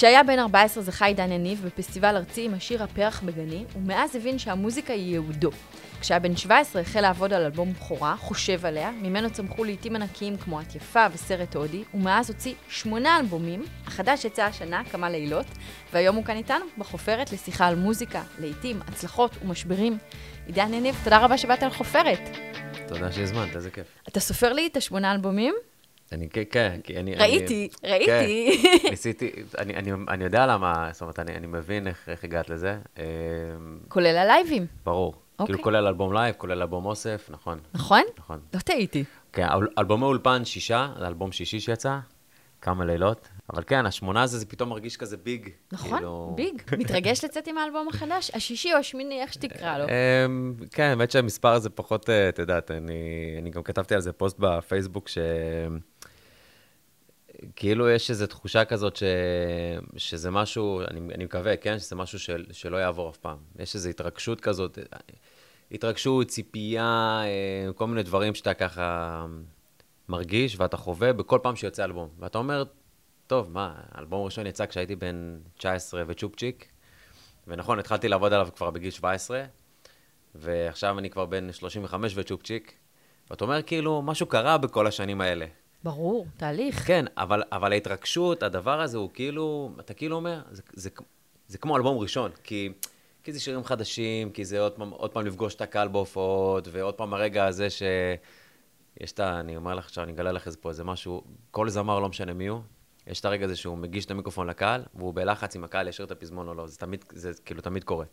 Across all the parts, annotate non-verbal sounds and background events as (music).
כשהיה בן 14 זכה עידן יניב בפסטיבל ארצי עם השיר הפרח בגני, ומאז הבין שהמוזיקה היא ייעודו. כשהיה בן 17 החל לעבוד על אלבום בכורה, חושב עליה, ממנו צמחו לעיתים ענקיים כמו את יפה וסרט הודי, ומאז הוציא שמונה אלבומים, החדש יצא השנה כמה לילות, והיום הוא כאן איתנו בחופרת לשיחה על מוזיקה, לעיתים, הצלחות ומשברים. עידן יניב, תודה רבה שבאת לחופרת. תודה שהזמנת, איזה כיף. אתה סופר לי את השמונה אלבומים? אני, כן, כן, כי אני... ראיתי, אני, ראיתי. כן, ניסיתי, אני, אני, אני יודע למה, זאת אומרת, אני, אני מבין איך, איך הגעת לזה. אה, כולל הלייבים, ברור. אוקיי. כאילו, כולל אלבום לייב, כולל אלבום אוסף, נכון. נכון? נכון. לא טעיתי. כן, אל- אלבומי אולפן שישה, זה אלבום שישי שיצא, כמה לילות. אבל כן, השמונה הזה, זה פתאום מרגיש כזה big. נכון, כאילו- big. (laughs) מתרגש לצאת עם האלבום החדש? השישי או השמיני, איך שתקרא לו. אמ, כן, האמת שהמספר הזה פחות, אה, את יודעת, אני, אני גם כתבתי על זה פוסט בפייסבוק, ש... כאילו יש איזו תחושה כזאת ש... שזה משהו, אני, אני מקווה, כן, שזה משהו של... שלא יעבור אף פעם. יש איזו התרגשות כזאת, התרגשות, ציפייה, אה, כל מיני דברים שאתה ככה מרגיש ואתה חווה בכל פעם שיוצא אלבום. ואתה אומר, טוב, מה, האלבום הראשון יצא כשהייתי בן 19 וצ'ופצ'יק, ונכון, התחלתי לעבוד עליו כבר בגיל 17, ועכשיו אני כבר בן 35 וצ'ופצ'יק, ואתה אומר, כאילו, משהו קרה בכל השנים האלה. ברור, תהליך. כן, אבל, אבל ההתרגשות, הדבר הזה הוא כאילו, אתה כאילו אומר, זה, זה, זה כמו אלבום ראשון, כי, כי זה שירים חדשים, כי זה עוד פעם, עוד פעם לפגוש את הקהל בהופעות, ועוד פעם הרגע הזה ש... יש את ה... אני אומר לך עכשיו, אני אגלה לך איזה פה איזה משהו, כל זמר, לא משנה מי הוא, יש את הרגע הזה שהוא מגיש את המיקרופון לקהל, והוא בלחץ אם הקהל ישאיר את הפזמון או לא, זה תמיד, זה כאילו תמיד קורה.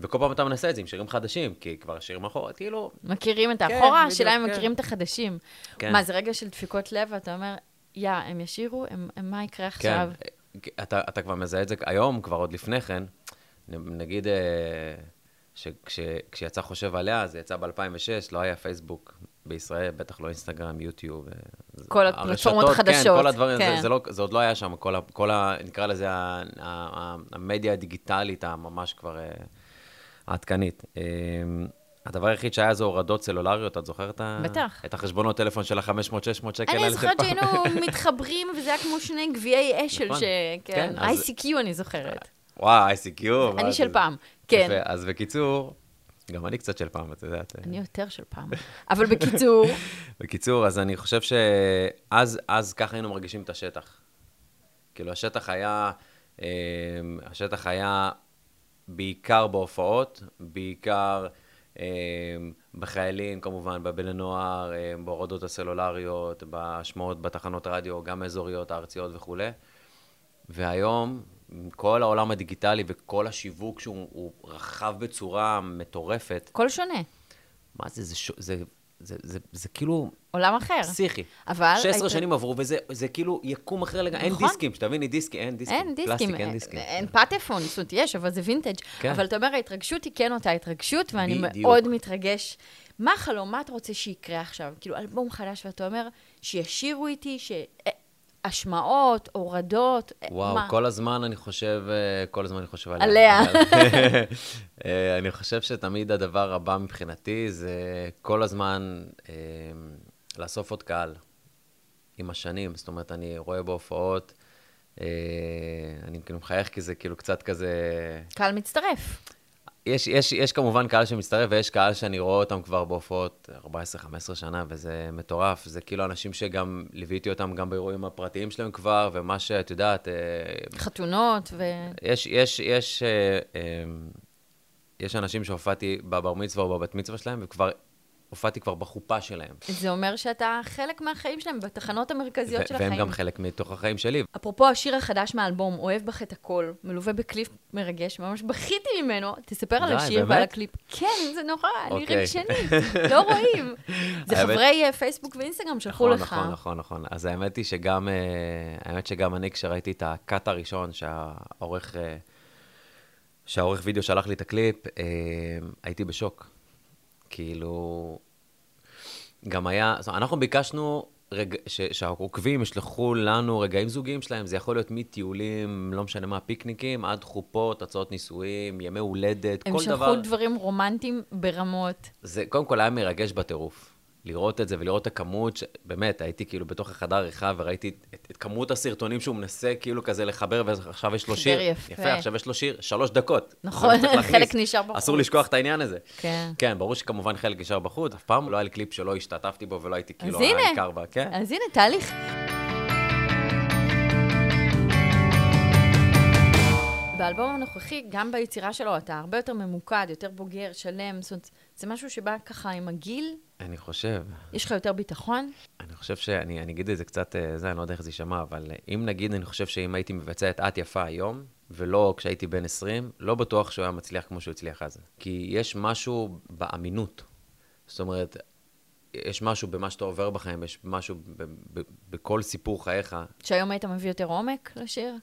וכל פעם אתה מנסה את זה עם שירים חדשים, כי כבר השירים אחורה, כאילו, מכירים את כן, האחורה, השאלה אם כן. מכירים את החדשים. כן. מה, זה רגע של דפיקות לב, ואתה אומר, יא, הם ישירו, הם- הם- מה יקרה עכשיו? כן, אתה, אתה כבר מזהה את זה היום, כבר עוד לפני כן. נגיד, אה, שכשיצא חושב עליה, זה יצא ב-2006, לא היה פייסבוק בישראל, בטח לא אינסטגרם, יוטיוב. אה, כל הפלטפורמות הרשתות, כן, החדשות, כל הדברים, כן. זה, זה, לא, זה עוד לא היה שם, כל, ה, כל ה, נקרא לזה, ה, ה, ה, המדיה הדיגיטלית הממש כבר העדכנית. אה, הדבר היחיד שהיה זה הורדות סלולריות, את זוכרת? בטח. את החשבונות טלפון של ה-500-600 שקל אני זוכרת. שהיינו (laughs) מתחברים, וזה היה כמו שני גביעי אשל, נכון. ש... כן, כן, ICQ אני זוכרת. וואו, ICQ. אני? של פעם, כן. אז בקיצור, גם אני קצת של פעם, את יודעת. אני יותר של פעם. (laughs) אבל בקיצור, (laughs) בקיצור, אז אני חושב שאז אז ככה היינו מרגישים את השטח. כאילו, השטח היה, אה, השטח היה בעיקר בהופעות, בעיקר אה, בחיילים, כמובן, בבני נוער, אה, בהורדות הסלולריות, בהשמעות בתחנות הרדיו, גם האזוריות, הארציות וכולי. והיום, כל העולם הדיגיטלי וכל השיווק שהוא הוא רחב בצורה מטורפת, הכל שונה. מה זה, זה, ש... זה, זה, זה, זה כאילו עולם אחר. פסיכי. אבל... 16 היית- שנים עברו, וזה זה כאילו יקום אחר לגמרי. אין נכון. דיסקים, שתביני, דיסקים, אין דיסקים. אין דיסקים, פלסטיק, אין אין- דיסקים. אין פטפון, זאת אומרת, יש, אבל זה וינטג'. כן. אבל אתה אומר, ההתרגשות היא כן אותה התרגשות, ואני בדיוק. מאוד מתרגש. מה החלום, מה אתה רוצה שיקרה עכשיו? כאילו, אלבום חדש, ואתה אומר, שישירו איתי, ש... השמעות, הורדות, אה, וואו, מה? כל הזמן אני חושב, אה, כל הזמן אני חושב עליה. עליה. (laughs) אה, אני חושב שתמיד הדבר הבא מבחינתי זה כל הזמן אה, לאסוף עוד קהל עם השנים. זאת אומרת, אני רואה בהופעות, אה, אני כאילו מחייך כי זה כאילו קצת כזה... קהל מצטרף. יש, יש, יש כמובן קהל שמצטרף, ויש קהל שאני רואה אותם כבר בהופעות 14-15 שנה, וזה מטורף. זה כאילו אנשים שגם ליוויתי אותם גם באירועים הפרטיים שלהם כבר, ומה שאת יודעת, אה, חתונות ו... יש, יש, יש, אה, אה, יש אנשים שהופעתי בבר מצווה או בבת מצווה שלהם, וכבר הופעתי כבר בחופה שלהם. זה אומר שאתה חלק מהחיים שלהם, בתחנות המרכזיות של ו- והם החיים. גם חלק מתוך החיים שלי. אפרופו השיר החדש מהאלבום, אוהב בך את הכל, מלווה בקליפ מרגש, ממש בכיתי ממנו. תספר על השיר? ועל הקליפ. כן, זה נורא, אני אוקיי. רגשנית, (laughs) לא רואים. זה חברי אה, פייסבוק ואינסטגרם שלחו נכון, לך. נכון, נכון, נכון. אז האמת היא שגם, אה, האמת שגם אני, כשראיתי את הקאט הראשון, שהעורך אה, שהעורך וידאו שלח לי את הקליפ, אה, הייתי בשוק. כאילו, גם היה, זאת אומרת, אנחנו ביקשנו רג... ש... שהעוקבים ישלחו לנו רגעים זוגיים שלהם, זה יכול להיות מטיולים, לא משנה מה, פיקניקים, עד חופות, הצעות נישואים, ימי הולדת, כל דבר. הם שלחו דברים רומנטיים ברמות. זה קודם כל היה מרגש בטירוף. לראות את זה ולראות את הכמות, ש... באמת, הייתי כאילו בתוך החדר עריכה וראיתי את, את כמות הסרטונים שהוא מנסה כאילו כזה לחבר, ועכשיו יש לו שיר. יפה. יפה, עכשיו יש לו שיר, שלוש דקות. נכון, חלק. נשאר בחוץ. אסור לשכוח את העניין הזה. כן. כן, ברור שכמובן חלק נשאר בחוץ, אף פעם לא היה לי קליפ שלא השתתפתי בו ולא הייתי כאילו. העיקר בה, כן? אז הנה, תהליך. באלבום הנוכחי, גם ביצירה שלו, אתה הרבה יותר ממוקד, יותר בוגר, שלם, זאת אומרת, זה משהו שבא ככה עם הגיל, אני חושב, יש לך יותר ביטחון. אני חושב שאני אני אגיד את זה קצת, אה, זה, אני לא יודע איך זה יישמע, אבל אה, אם נגיד, אני חושב שאם הייתי מבצע את את יפה היום, ולא כשהייתי בן 20, לא בטוח שהוא היה מצליח כמו שהוא הצליח אז. כי יש משהו באמינות. זאת אומרת, יש משהו במה שאתה עובר בחיים, יש משהו ב- ב- בכל סיפור חייך. שהיום היית מביא יותר עומק לשיר?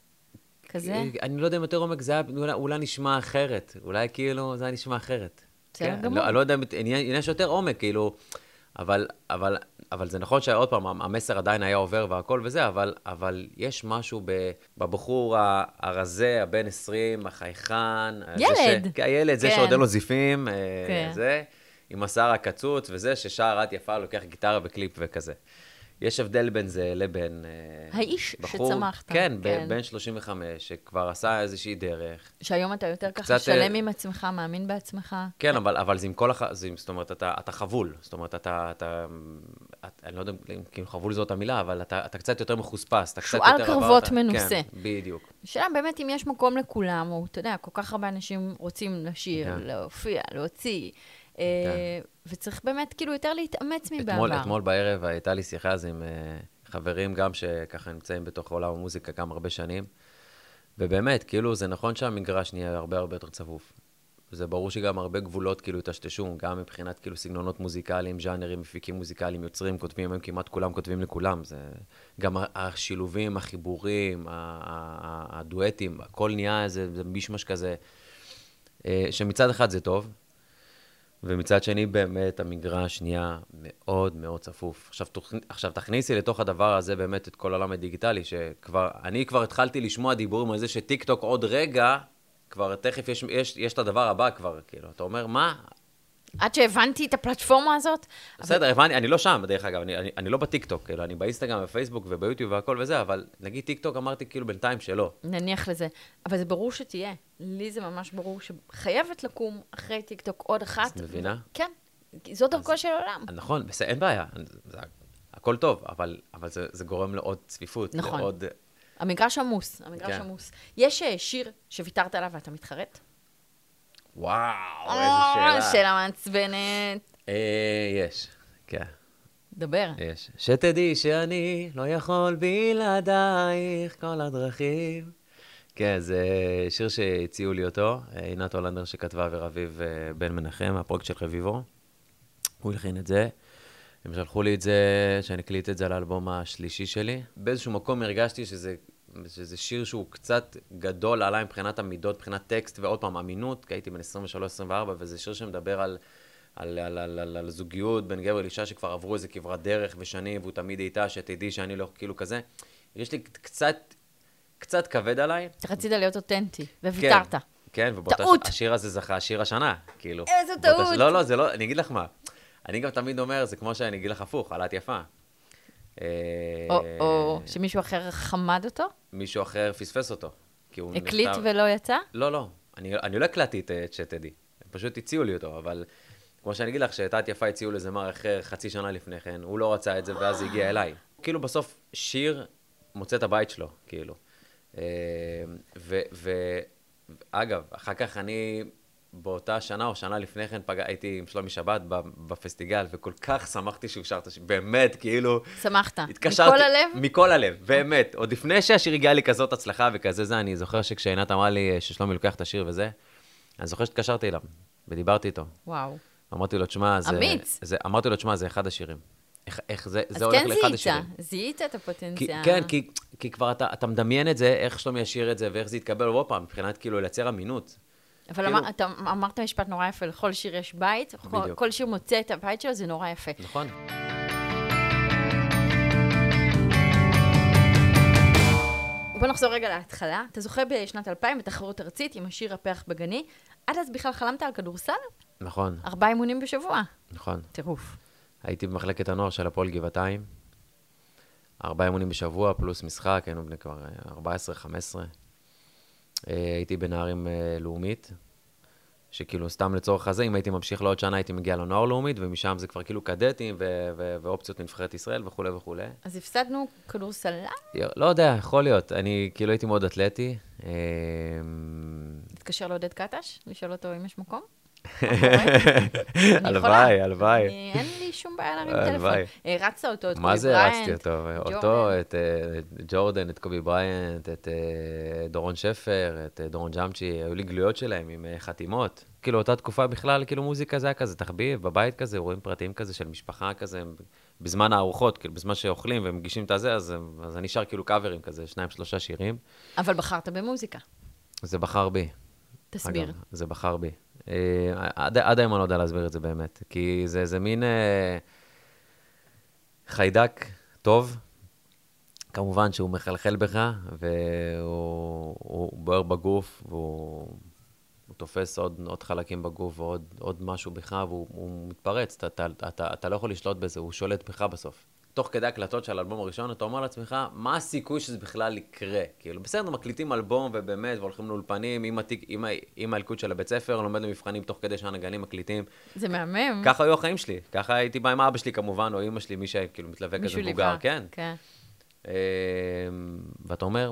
כזה? אני לא יודע אם יותר עומק זה היה אולי נשמע אחרת. אולי כאילו זה היה נשמע אחרת. בסדר כן, גמור. לא, אני לא יודע אם עניין יש יותר עומק, כאילו, אבל, אבל, אבל זה נכון שעוד פעם, המסר עדיין היה עובר והכל וזה, אבל, אבל יש משהו ב, בבחור הרזה, הבן 20, החייכן. ילד. ש, כן, הילד, זה כן. שעוד אין לו זיפים, אה, כן. זה, עם השיער הקצוץ וזה, ששר את יפה, לוקח גיטרה וקליפ וכזה. יש הבדל בין זה לבין... אה, האיש בחור, שצמחת. כן, כן. בן 35, שכבר עשה איזושהי דרך. שהיום אתה יותר ככה קצת, שלם אה, עם עצמך, מאמין בעצמך. כן, אבל, אבל זה עם כל הח... זה, זאת אומרת, אתה, אתה חבול. זאת אומרת, אתה, אתה, את, אני לא יודע אם כאילו חבול זאת המילה, אבל אתה, אתה קצת יותר מחוספס, אתה קצת שועל יותר קרבות עברת- מנוסה. כן, בדיוק. השאלה באמת אם יש מקום לכולם, או אתה יודע, כל כך הרבה אנשים רוצים לשיר, כן. להופיע, להוציא, אה, וצריך באמת כאילו יותר להתאמץ מבעבר. אתמול, אתמול בערב הייתה לי שיחה אז עם אה, חברים גם שככה נמצאים בתוך עולם המוזיקה גם הרבה שנים, ובאמת, כאילו, זה נכון שהמגרש נהיה הרבה הרבה יותר צפוף. זה ברור שגם הרבה גבולות כאילו יטשטשו, גם מבחינת כאילו סגנונות מוזיקליים, ז'אנרים, מפיקים מוזיקליים, יוצרים, כותבים, הם כמעט כולם כותבים לכולם. זה גם השילובים, החיבורים, הדואטים, הכל נהיה איזה זה מישמש כזה, אה, שמצד אחד זה טוב, ומצד שני, באמת, המגרש נהיה מאוד מאוד צפוף. עכשיו, תוכ... עכשיו, תכניסי לתוך הדבר הזה באמת את כל העולם הדיגיטלי, שכבר, אני כבר התחלתי לשמוע דיבורים על זה שטיק טוק עוד רגע, כבר תכף יש, יש, יש את הדבר הבא כבר, כאילו, אתה אומר, מה? עד שהבנתי את הפלטפורמה הזאת, בסדר, הבנתי, אני לא שם, דרך אגב, אני, אני, אני לא בטיקטוק, כאילו, אני באינסטגרם, בפייסבוק וביוטיוב והכל וזה, אבל נגיד טיקטוק אמרתי כאילו בינתיים שלא. נניח לזה. אבל זה ברור שתהיה. לי זה ממש ברור שחייבת לקום אחרי טיקטוק עוד אחת. את מבינה? כן. כי זו דרכו של עולם. נכון, בסדר, אין בעיה, זה, הכל טוב, אבל, אבל זה, זה גורם לעוד צפיפות, נכון. לעוד... המגרש עמוס, המגרש כן. עמוס. יש אה, שיר שוויתרת עליו ואתה מתחרט? וואו, איזה אה, שאלה. שאלה מעצבנת. אה, יש, כן, דבר. יש. שתדעי שאני לא יכול בלעדייך כל הדרכים. כן, זה שיר שהציעו לי אותו, עינת הולנדר שכתבה ורביב אה, בן מנחם, הפרויקט של רביבו. הוא הלחין את זה. הם שלחו לי את זה, שאני אקליט את זה לאלבום השלישי שלי. באיזשהו מקום הרגשתי שזה, שזה שיר שהוא קצת גדול עליי מבחינת המידות, מבחינת טקסט, ועוד פעם, אמינות, כי הייתי בן 23-24, וזה שיר שמדבר על, על, על, על, על, על זוגיות בין גבר לאישה שכבר עברו איזה כברת דרך ושנים, והוא תמיד איתה, שתדעי שאני לא כאילו כזה. יש לי קצת, קצת כבד עליי. אתה רצית להיות אותנטי, וויתרת. כן, כן, ובאותה טעות. ש... השיר הזה זכה שיר השנה, כאילו. איזה טעות. ש... לא, לא, זה לא, אני אגיד לך מה. אני גם תמיד אומר, זה כמו שאני אגיד לך הפוך, על את יפה. אה, או, או שמישהו אחר חמד אותו? מישהו אחר פספס אותו. הקליט ולא יצא? לא, לא. אני, לא הקלטתי את, שתדעי. הם פשוט הציעו לי אותו, אבל כמו שאני אגיד לך, שאת את יפה הציעו לזמר אחר חצי שנה לפני כן, הוא לא רצה את זה, ואז זה הגיע אליי. כאילו בסוף שיר מוצא את הבית שלו, כאילו. אה, ואגב, אחר כך אני, באותה שנה או שנה לפני כן, פגע, הייתי עם שלומי שבת בפסטיגל, וכל כך שמחתי שהוא שר את השיר, באמת, כאילו... שמחת. התקשרתי. מכל הלב? מכל הלב, באמת. עוד לפני שהשיר הגיע לי כזאת הצלחה וכזה זה, אני זוכר שכשעינת אמרה לי אה, ששלומי לוקח את השיר וזה, אני זוכר שהתקשרתי אליו, ודיברתי איתו. וואו. אמרתי לו, תשמע, זה... אמיץ. זה, אמרתי לו, תשמע, זה אחד השירים. איך, איך זה, אז זה הולך כן לאחד זיהית, השירים. זיהית את כי, הפוטנציאל. כן, כי, כי כבר אתה, אתה מדמיין את זה, איך שלומי ישיר את זה, ואיך זה יתקבל, עוד פעם, מבחינת כאילו לייצר אמינות. אבל כאילו- אמר, אתה אמרת משפט נורא יפה, לכל שיר יש בית, כל, בדיוק. כל שיר מוצא את הבית שלו, זה נורא יפה. נכון. בוא נחזור רגע להתחלה. אתה זוכה בשנת 2000 בתחרות ארצית עם השיר הפרח בגני. עד אז בכלל חלמת על כדורסל? נכון, ארבעה אימונים בשבוע. נכון. טירוף. הייתי במחלקת הנוער של הפועל גבעתיים. ארבעה אימונים בשבוע, פלוס משחק, היינו בני כבר אה, 14-15. הייתי בנערים אה, לאומית, שכאילו סתם לצורך הזה, אם הייתי ממשיך לעוד שנה, הייתי מגיע לנוער לאומית, ומשם זה כבר כאילו קדטים ו- ו- ואופציות לנבחרת ישראל וכולי וכולי. אז הפסדנו כדורסלן? לא יודע, יכול להיות. אני כאילו הייתי מאוד אתלטי. אה, תתקשר לעודד קטש, לשאול אותו אם יש מקום? (laughs) הלוואי, הלוואי. אין לי שום בעיה להרים טלפון. הרצת אותו, את מה קובי זה הרצתי בריינט, אותו? אותו, את אה, את ג'ורדן, את קובי בריינט, את אה, דורון שפר, את אה, דורון ג'אמצ'י, היו לי גלויות שלהם עם אה, חתימות. כאילו, אותה תקופה בכלל, כאילו מוזיקה זה היה כזה תחביב, בבית כזה, אירועים פרטיים כזה של משפחה כזה, בזמן הארוחות, כאילו, בזמן שאוכלים ומגישים את הזה, אז אז אני שר כאילו קאברים כזה, שניים, שלושה שירים. אבל בחרת במוזיקה. זה בחר בי. תסביר. אגב, זה בחר בי. אה, עד, עד היום אני לא יודע להסביר את זה באמת, כי זה, זה מין אה, חיידק טוב, כמובן שהוא מחלחל בך, והוא הוא בוער בגוף, והוא הוא תופס עוד, עוד חלקים בגוף ועוד עוד משהו בך, והוא הוא מתפרץ, אתה, אתה, אתה, אתה לא יכול לשלוט בזה, הוא שולט בך בסוף. תוך כדי הקלטות של האלבום הראשון, אתה אומר לעצמך, מה הסיכוי שזה בכלל יקרה? כאילו, בסדר, מקליטים אלבום, ובאמת, והולכים לאולפנים, עם, התיק, עם, עם הילקוט של הבית ספר, לומד למבחנים תוך כדי שהנגנים מקליטים. זה מהמם. ככה היו החיים שלי. ככה הייתי בא עם אבא שלי כמובן, או אמא שלי, מי שכאילו מתלווה כזה מבוגר. כן. כן. אמ, ואתה אומר,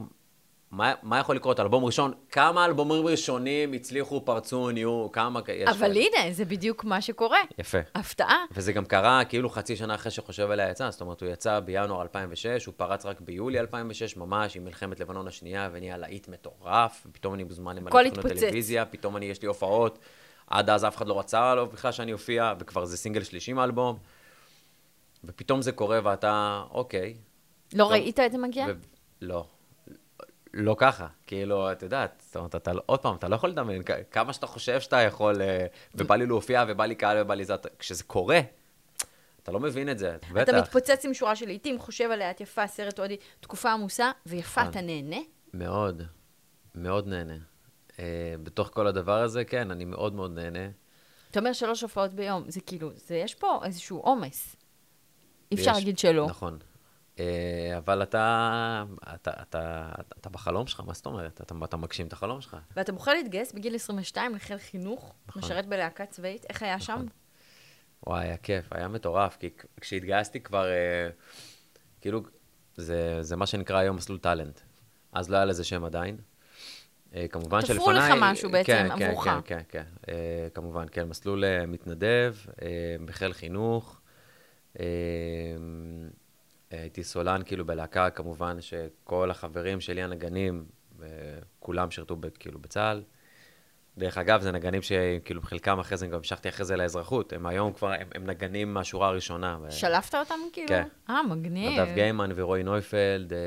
מה, מה יכול לקרות? אלבום ראשון, כמה אלבומים ראשונים הצליחו, פרצו, נהיו, כמה... יש אבל הנה, זה בדיוק מה שקורה. יפה. הפתעה. וזה גם קרה כאילו חצי שנה אחרי שחושב עליה יצא, זאת אומרת, הוא יצא בינואר 2006, הוא פרץ רק ביולי 2006, ממש, עם מלחמת לבנון השנייה, ונהיה להיט מטורף, ופתאום אני מוזמן למלא תוכניות התפוצץ. טלוויזיה, פתאום אני, יש לי הופעות, עד אז אף אחד לא רצה לו בכלל שאני אופיע, וכבר זה סינגל שלישי מהאלבום, ופתאום זה קורה ואתה, אוקיי. לא טוב. ראית את זה מגיע? ו- לא. לא ככה, כאילו, את יודעת, זאת אומרת, אתה, לא- עוד פעם, אתה לא יכול לדמיין, כמה שאתה חושב שאתה יכול, אה, ובא לי להופיע, ובא לי קהל, ובא לי זה, כשזה קורה, אתה לא מבין את זה, בטח. אתה מתפוצץ עם שורה של לעיתים, חושב עליה, את יפה, סרט הודי, תקופה עמוסה, ויפה, נכון. אתה נהנה? מאוד, מאוד נהנה. Uh, בתוך כל הדבר הזה, כן, אני מאוד מאוד נהנה. אתה אומר שלוש הופעות ביום, זה כאילו, זה, יש פה איזשהו עומס. אי אפשר להגיד שלא. נכון. Uh, אבל אתה, אתה, אתה, אתה בחלום שלך, מה זאת אומרת? אתה, אתה מגשים את החלום שלך. ואתה בוחר להתגייס בגיל 22 לחיל חינוך, נכון. משרת בלהקה צבאית, איך היה שם? וואי, היה כיף, היה מטורף, כי כשהתגייסתי כבר, אה, כאילו, זה, זה מה שנקרא היום מסלול טאלנט. אז לא היה לזה שם עדיין. אה, כמובן תפרו שלפניי... לך משהו בעצם כן, עבורך. כן, כן, כן, כן. אה, כמובן, כן, מסלול אה, מתנדב, אה, בחיל חינוך. אה, הייתי סולן כאילו בלהקה, כמובן שכל החברים שלי הנגנים, אה, כולם שירתו כאילו בצה"ל. דרך אגב, זה נגנים שכאילו חלקם אחרי זה, גם המשכתי אחרי זה לאזרחות. הם היום כבר, הם, הם נגנים מהשורה הראשונה. ו- שלפת אותם כאילו? כן. אה, מגניב. נדב גיימן ורועי נויפלד, אה,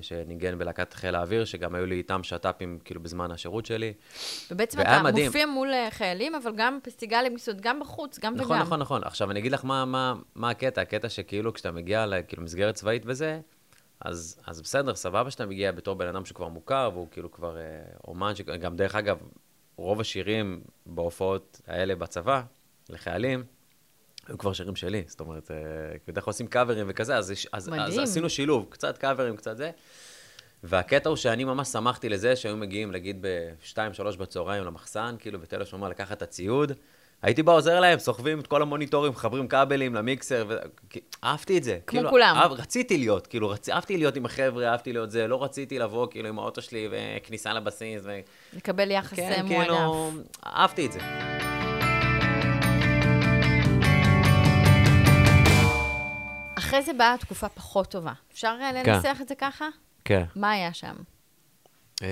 שניגן בלהקת חיל האוויר, שגם היו לי איתם שת"פים כאילו בזמן השירות שלי. ובעצם אתה מדהים. מופיע מול אה, חיילים, אבל גם פסטיגלים, גם בחוץ, גם נכון, וגם. נכון, נכון. עכשיו, אני אגיד לך מה, מה, מה הקטע. הקטע שכאילו כשאתה מגיע לכאילו מסגרת צבאית וזה, אז, אז בסדר, סבבה שאתה מגיע בתור בן אדם שכבר מוכר, והוא כאילו כבר אה, אומן, שגם דרך אגב, רוב השירים בהופעות האלה בצבא, לחיילים, היו כבר שירים שלי. זאת אומרת, אה, בדרך כלל עושים קאברים וכזה, אז, אז, אז. עשינו שילוב, קצת קאברים, קצת זה. והקטע הוא שאני ממש שמחתי לזה שהיו מגיעים, נגיד, ב-2-3 בצהריים למחסן, כאילו, בתל השומר לקחת את הציוד. הייתי בא עוזר להם, סוחבים את כל המוניטורים, מחברים כבלים למיקסר, ו... אהבתי את זה. כמו כאילו, כולם. אהב, רציתי להיות, כאילו, רצ... אהבתי להיות עם החבר'ה, אהבתי להיות זה, לא רציתי לבוא, כאילו, עם האוטו שלי וכניסה לבסיס, ו... לקבל יחס כן, אה, כאילו, מועדף. אהבתי את זה. אחרי זה באה תקופה פחות טובה. אפשר אה, כן. לנסח את זה ככה? כן. מה היה שם? אה,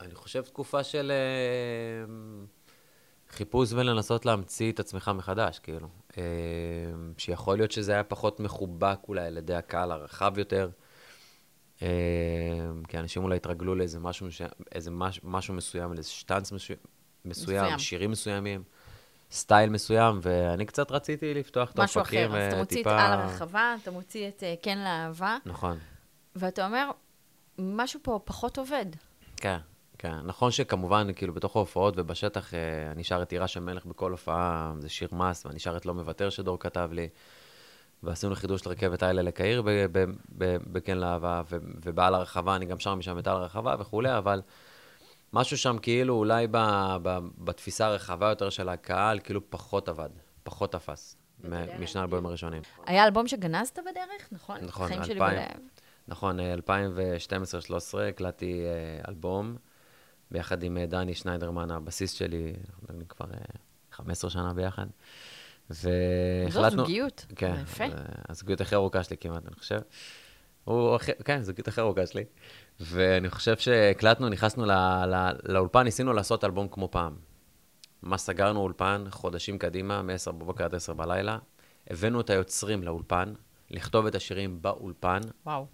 אני חושב תקופה של אה, חיפוש ולנסות להמציא את עצמך מחדש, כאילו. אה, שיכול להיות שזה היה פחות מחובק אולי על ידי הקהל הרחב יותר. אה, כי אנשים אולי התרגלו לאיזה משהו, מש- איזה מש, משהו מסוים, לאיזה שטאנץ מסוים, מסוים. שירים מסוימים, סטייל מסוים, ואני קצת רציתי לפתוח את משהו האופקים אחר. אז אתה מוציא את טיפה- על הרחבה, אתה מוציא את אה, כן לאהבה, נכון. ואתה אומר, משהו פה פחות עובד. כן, כן. נכון שכמובן, כאילו, בתוך ההופעות ובשטח, אה, אני שר את עירה של מלך בכל הופעה, זה שיר מס, ואני שר את לא מוותר שדור כתב לי. ועשינו חידוש לרכבת האלה לקהיר ב- ב- ב- בכן לאהבה, ובעל הרחבה, אני גם שר משם את על הרחבה וכולי, אבל משהו שם כאילו אולי ב, ב, בתפיסה הרחבה יותר של הקהל, כאילו פחות עבד, פחות תפס, משני האלבומים הראשונים. היה אלבום שגנזת בדרך, נכון? נכון, חיים שלי 2000. בלב. נכון, אה, 2012-2013 הקלטתי אה, אלבום, ביחד עם אה, דני שניידרמן, הבסיס שלי, אנחנו כבר אה, 15 שנה ביחד. והחלטנו... זו זוגיות. כן, יפה. הזוגיות הכי ארוכה שלי כמעט, אני חושב. הוא הכי, כן, הזוגיות הכי ארוכה שלי. ואני חושב שהקלטנו, נכנסנו ל, ל, לאולפן, ניסינו לעשות אלבום כמו פעם. ממש סגרנו אולפן חודשים קדימה, מ-10 בבוקר עד 10 בלילה. הבאנו את היוצרים לאולפן, לכתוב את השירים באולפן. וואו.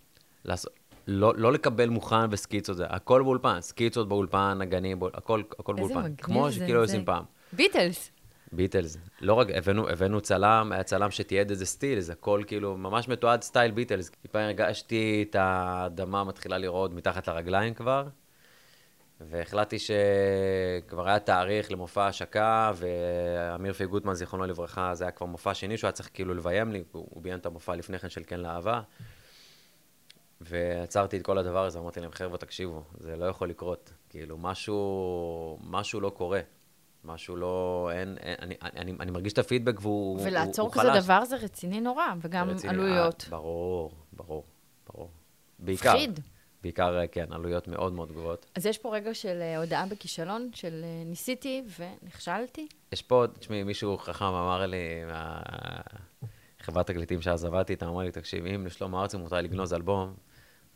לעשות, לא, לא לקבל מוכן וסקיצות, זה הכל באולפן, סקיצות באולפן, נגנים, באול, הכל, הכל איזה באולפן. מגניב כמו זה, שכאילו זה. עושים פעם. ביטלס. ביטלס. לא רק, הבאנו, הבאנו צלם, היה צלם שתיעד איזה סטיל, זה הכל כאילו ממש מתועד סטייל ביטלס. טיפה הרגשתי את האדמה מתחילה לרעוד מתחת לרגליים כבר, והחלטתי שכבר היה תאריך למופע השקה, ואמיר פי גוטמן, זיכרונו לברכה, זה היה כבר מופע שני שהוא היה צריך כאילו לביים לי, הוא ביים את המופע לפני כן של כן לאהבה. ועצרתי את כל הדבר הזה, אמרתי להם, חבר'ה, תקשיבו, זה לא יכול לקרות. כאילו, משהו, משהו לא קורה. משהו לא, אין, אין אני, אני, אני מרגיש את הפידבק והוא הוא, ולעצור הוא כזה חלש. דבר זה רציני נורא, וגם רציני. עלויות. אה, ברור, ברור, ברור. בעיקר. מפחיד. בעיקר, אה, כן, עלויות מאוד מאוד גבוהות. אז יש פה רגע של אה, הודעה בכישלון, של אה, ניסיתי ונכשלתי. יש פה, תשמעי, מישהו חכם אמר לי, מה... חברת תקליטים שאז עבדתי איתה, אמר לי, תקשיב, אם לשלמה ארצי מותר לגנוז אלבום,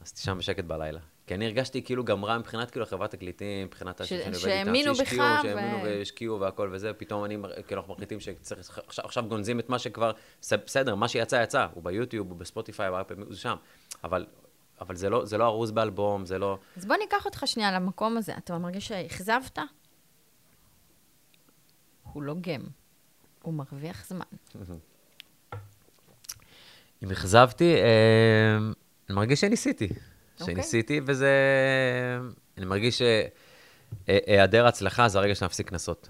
אז תישן בשקט בלילה. כי אני הרגשתי כאילו גם רע מבחינת כאילו חברת תקליטים, מבחינת האנשים שאני עובד איתם, שהאמינו בך שהאמינו והשקיעו והכל וזה, פתאום אני, כאילו אנחנו מחליטים שצריך, עכשיו, עכשיו גונזים את מה שכבר, בסדר, מה שיצא יצא, הוא ביוטיוב, הוא בספוטיפיי, הוא שם, אבל, אבל זה לא, זה לא ארוז באלבום, זה לא... אז בוא ניקח אותך שנייה למקום הזה. אתה מרגיש שאכזבת? הוא לא גם, הוא מרוויח זמן. (laughs) אם אכזבתי, אה, אני מרגיש שניסיתי. אוקיי. שניסיתי, וזה... אני מרגיש שהיעדר הצלחה זה הרגע שנפסיק קנסות.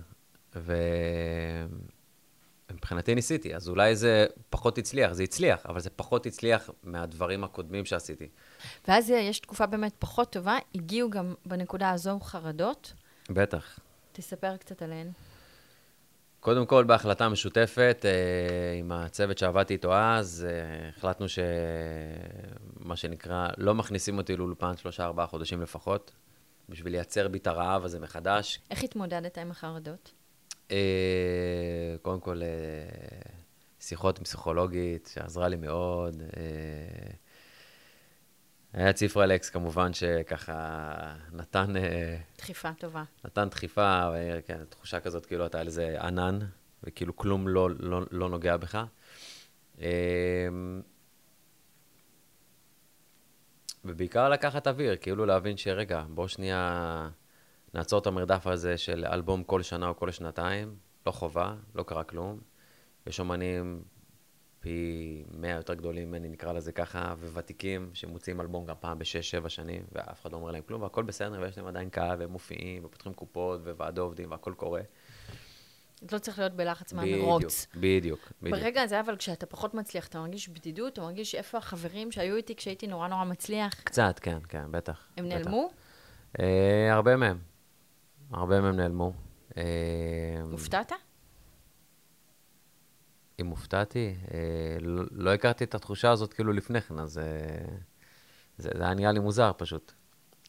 ומבחינתי ניסיתי, אז אולי זה פחות הצליח, זה הצליח, אבל זה פחות הצליח מהדברים הקודמים שעשיתי. ואז יש תקופה באמת פחות טובה, הגיעו גם בנקודה הזו חרדות. בטח. תספר קצת עליהן. קודם כל, בהחלטה משותפת אה, עם הצוות שעבדתי איתו אז, אה, החלטנו שמה שנקרא, לא מכניסים אותי לאולפן שלושה-ארבעה חודשים לפחות, בשביל לייצר בי את הרעב הזה מחדש. איך התמודדת עם החרדות? אה, קודם כל, שיחות עם פסיכולוגית, שעזרה לי מאוד. אה, היה את ספרי אלכס, כמובן, שככה נתן... אה, דחיפה טובה. נתן דחיפה, ו- כן, תחושה כזאת, כאילו אתה על איזה ענן, וכאילו כלום לא, לא, לא נוגע בך. אמ, ובעיקר לקחת אוויר, כאילו להבין שרגע, בוא שנייה נעצור את המרדף הזה של אלבום כל שנה או כל שנתיים, לא חובה, לא קרה כלום. יש אומנים פי מאה יותר גדולים ממני, נקרא לזה ככה, וותיקים, שמוציאים אלבום גם פעם בשש, שבע שנים, ואף אחד לא אומר להם כלום, והכל בסדר, ויש להם עדיין קהל, והם מופיעים, ופותחים קופות, וועדי עובדים, והכל קורה. לא צריך להיות בלחץ בדיוק, מהמרוץ. בדיוק, בדיוק. ברגע הזה, אבל כשאתה פחות מצליח, אתה מרגיש בדידות, אתה מרגיש איפה החברים שהיו איתי כשהייתי נורא נורא מצליח, קצת, כן, כן, בטח. הם בטח. נעלמו? אה, הרבה מהם. הרבה מהם נעלמו. אה, הופתעת? אם הופתעתי, אה, לא, לא הכרתי את התחושה הזאת כאילו לפני כן, אז אה, זה, זה היה נראה לי מוזר פשוט.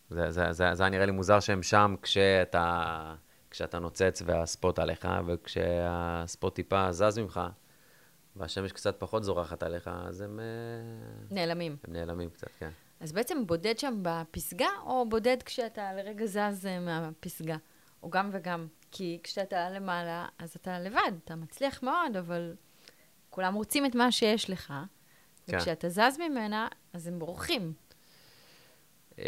זה, זה, זה, זה היה נראה לי מוזר שהם שם כשאתה, כשאתה נוצץ והספוט עליך, וכשהספוט טיפה זז ממך, והשמש קצת פחות זורחת עליך, אז הם, אה, נעלמים. הם נעלמים קצת, כן. אז בעצם בודד שם בפסגה, או בודד כשאתה לרגע זז אה, מהפסגה? או גם וגם. כי כשאתה למעלה, אז אתה לבד, אתה מצליח מאוד, אבל כולם רוצים את מה שיש לך, כן. וכשאתה זז ממנה, אז הם בורחים. אמ,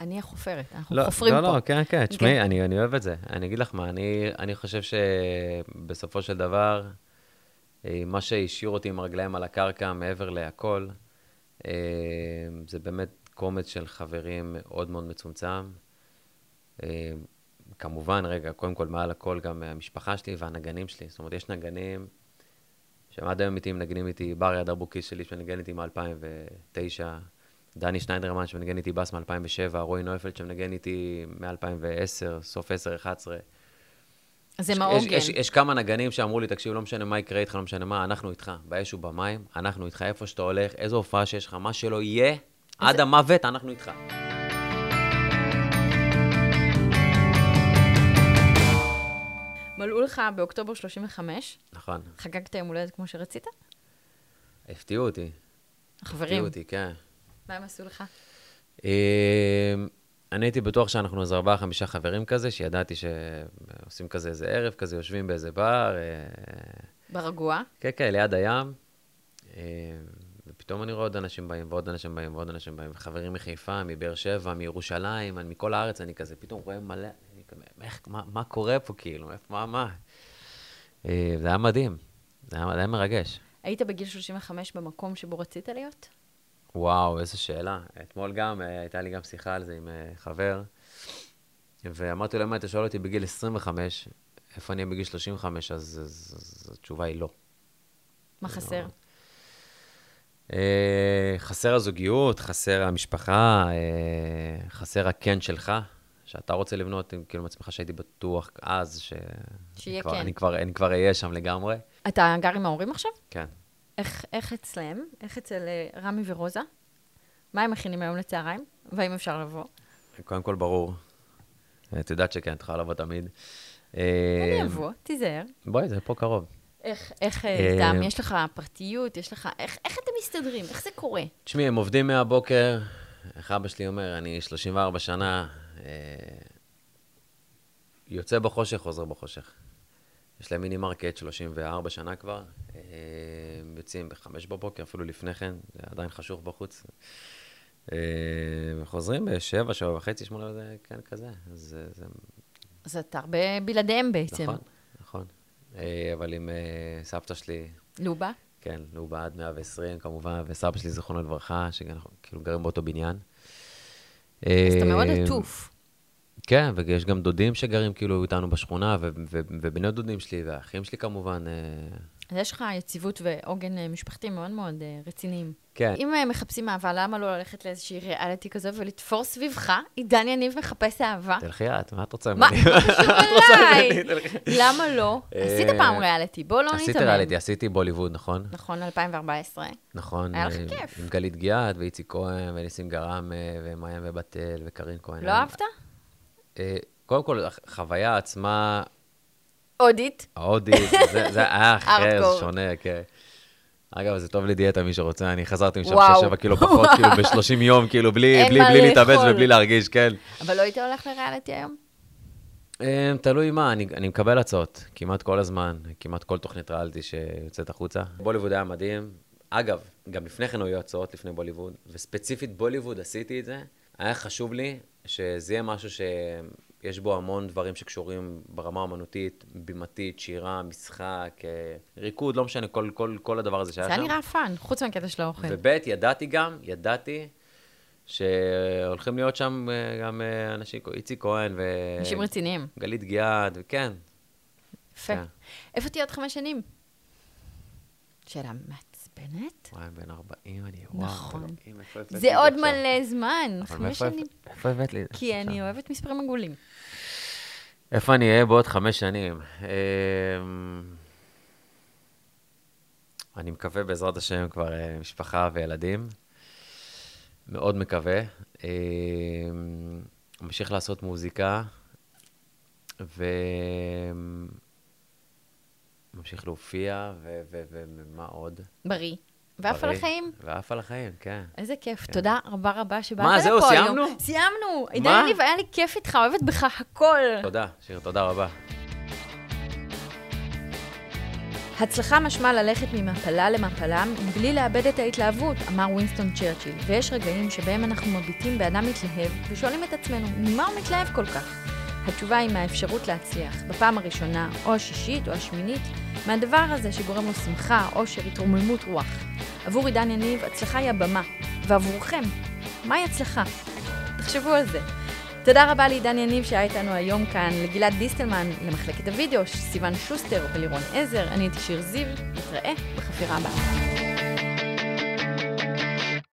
אני החופרת, אנחנו לא, חופרים לא, פה. לא, כן, כן, כן. תשמעי, אני, אני אוהב את זה. אני אגיד לך מה, אני, אני חושב שבסופו של דבר, אה, מה שהשאיר אותי עם הרגליים על הקרקע, מעבר להכל, אה, זה באמת קומץ של חברים מאוד מאוד מצומצם. אה, כמובן, רגע, קודם כל, מעל הכל, גם המשפחה שלי והנגנים שלי. זאת אומרת, יש נגנים שהם עד היום איתי מנגנים איתי, בריה דרבוקיס שלי, שמנגן איתי מ-2009, דני שניידרמן, שמנגן איתי בס מ-2007, רועי נויפלד, שמנגן איתי מ-2010, סוף 10-11. זה יש- מהעוגן. יש, יש, יש כמה נגנים שאמרו לי, תקשיב, לא משנה מה יקרה איתך, לא משנה מה, אנחנו איתך, באש ובמים, אנחנו איתך, איפה שאתה הולך, איזו הופעה שיש לך, מה שלא יהיה, עד המוות, אנחנו איתך. מלאו לך באוקטובר 35, נכון. חגגת יום הולדת כמו שרצית? הפתיעו אותי. החברים, הפתיעו אותי, כן. מה הם עשו לך? אה, אני הייתי בטוח שאנחנו איזה ארבעה, חמישה חברים כזה, שידעתי שעושים כזה איזה ערב כזה, יושבים באיזה בר, אה, ברגוע? כן, כן, ליד הים. אה, ופתאום אני רואה עוד אנשים באים, ועוד אנשים באים, ועוד אנשים באים, חברים מחיפה, מבאר שבע, מירושלים, אני- מכל הארץ, אני כזה, פתאום רואה מלא, איך, מה, מה קורה פה, כאילו, איך, מה, מה? אה, זה היה מדהים, זה היה, זה היה מרגש. היית בגיל 35 במקום שבו רצית להיות? וואו, איזו שאלה. אתמול גם, אה, הייתה לי גם שיחה על זה עם אה, חבר, ואמרתי לו, אם היית שואל אותי בגיל 25, איפה אני אהיה בגיל 35, אז, אז, אז, אז התשובה היא לא. מה חסר? אה, חסר הזוגיות, חסר המשפחה, אה, חסר הכן שלך, שאתה רוצה לבנות, כאילו, עם עצמך שהייתי בטוח אז, ש... שיהיה כבר, כן. אני כבר, אני כבר אהיה שם לגמרי. אתה גר עם ההורים עכשיו? כן. איך, איך אצלם? איך אצל אה, רמי ורוזה? מה הם מכינים היום לצהריים? והאם אפשר לבוא? קודם כל, ברור. את יודעת שכן, את יכולה לבוא תמיד. אני אה, אבוא, תיזהר. בואי, זה פה קרוב. איך, איך אה, אה? יש לך פרטיות? יש לך... איך, איך אתם מסתדרים? איך זה קורה? תשמעי, הם עובדים מהבוקר, איך אבא שלי אומר, אני 34 שנה, יוצא בחושך, חוזר בחושך. יש להם מיני מרקט 34 שנה כבר, אה, יוצאים ב-5 בבוקר, אפילו לפני כן, זה עדיין חשוך בחוץ. אה, וחוזרים ב-7, 7 וחצי, 8, זה כן כזה. אז זה, זה אז אתה הרבה בלעדיהם בעצם. נכון, נכון. אה, אבל עם אה, סבתא שלי, לובה? כן, לובה עד 120 כמובן, וסבא שלי, זיכרונו לברכה, שאנחנו כאילו גרים באותו בניין. אז אתה מאוד אה, עטוף. כן, ויש גם דודים שגרים כאילו איתנו בשכונה, ובני דודים שלי, והאחים שלי כמובן. אז יש לך יציבות ועוגן אה, משפחתי מאוד מאוד אה, רציניים. כן. אם אה, מחפשים אהבה, למה לא ללכת לאיזושהי ריאליטי כזו ולתפור סביבך? עידן יניב מחפש אהבה. תלכי את, מה את רוצה? ממני? (laughs) מה קשור (laughs) אליי? למה לא? עשית פעם ריאליטי, בוא לא עשיתי ניתמם. ריאליטי, עשיתי בוליווד, נכון? נכון, 2014. נכון. היה לך כיף. עם גלית גיאת, ואיציק כהן, וניסים גרם, ומעיין ובתל, וקרין כהן. לא אהבת? אה, קודם כל, החוויה עצמה, הודית? ההודית, זה היה (laughs) אחר. זה שונה, כן. אגב, זה טוב לדיאטה, מי שרוצה, אני חזרתי משם וואו. 6-7 קילו פחות, כאילו (laughs) ב-30 יום, כאילו בלי להתאבץ. ובלי להרגיש, כן. אבל לא היית הולך לריאליטי היום? אה, תלוי מה, אני, אני מקבל הצעות, כמעט כל הזמן, כמעט כל תוכנית ריאליטי שיוצאת החוצה. בוליווד היה מדהים. אגב, גם לפני כן היו הצעות לפני בוליווד, וספציפית בוליווד עשיתי את זה. היה חשוב לי שזה יהיה משהו שיש בו המון דברים שקשורים ברמה האמנותית, בימתית, שירה, משחק, אה, ריקוד, לא משנה, כל, כל, כל הדבר הזה שהיה זה שם. היה נראה fun, חוץ מהקטע של האוכל. וב' ידעתי גם, ידעתי שהולכים להיות שם אה, גם אה, אנשים, איציק כהן ו... אנשים רציניים. גלית גיאת, וכן. יפה. כן. איפה תהיה עוד חמש שנים? שאלה מעצבנת. וואי, בן 40 אני, וואו. נכון. זה עוד? מלא זמן, חמש שנים. איפה הבאת לי? כי? אני אוהבת מספרים עגולים. איפה אני אהיה בעוד חמש שנים? אמ, אני מקווה בעזרת השם כבר אה, משפחה וילדים. מאוד מקווה. אמ, אמשיך לעשות מוזיקה, ו- ו- ו- ומה עוד? בריא. ועף על. החיים. ועף על החיים, כן. איזה כיף. תודה רבה רבה שבאת מה, לפה זהו, היום. סיימנו? סיימנו. עידן מה? יניב, היה לי כיף איתך, אוהבת בך הכל. תודה, שיר, תודה רבה. הצלחה משמע ללכת ממפלה למפלה מבלי לאבד את ההתלהבות, אמר ווינסטון צ'רצ'יל, ויש רגעים שבהם אנחנו מביטים באדם מתלהב ושואלים את עצמנו, ממה הוא מתלהב כל כך? התשובה היא מהאפשרות להצליח, בפעם הראשונה, או השישית או השמינית, מהדבר הזה שגורם לו שמחה, אושר, התרוממות רוח. עבור עידן יניב, הצלחה היא הבמה, ועבורכם, מהי הצלחה? תחשבו על זה. תודה רבה לעידן יניב שהיה איתנו היום כאן, לגלעד דיסטלמן, למחלקת הוידאו, סיוון שוסטר ולירון עזר, אני הייתי שיר זיו, נתראה בחפירה הבאה.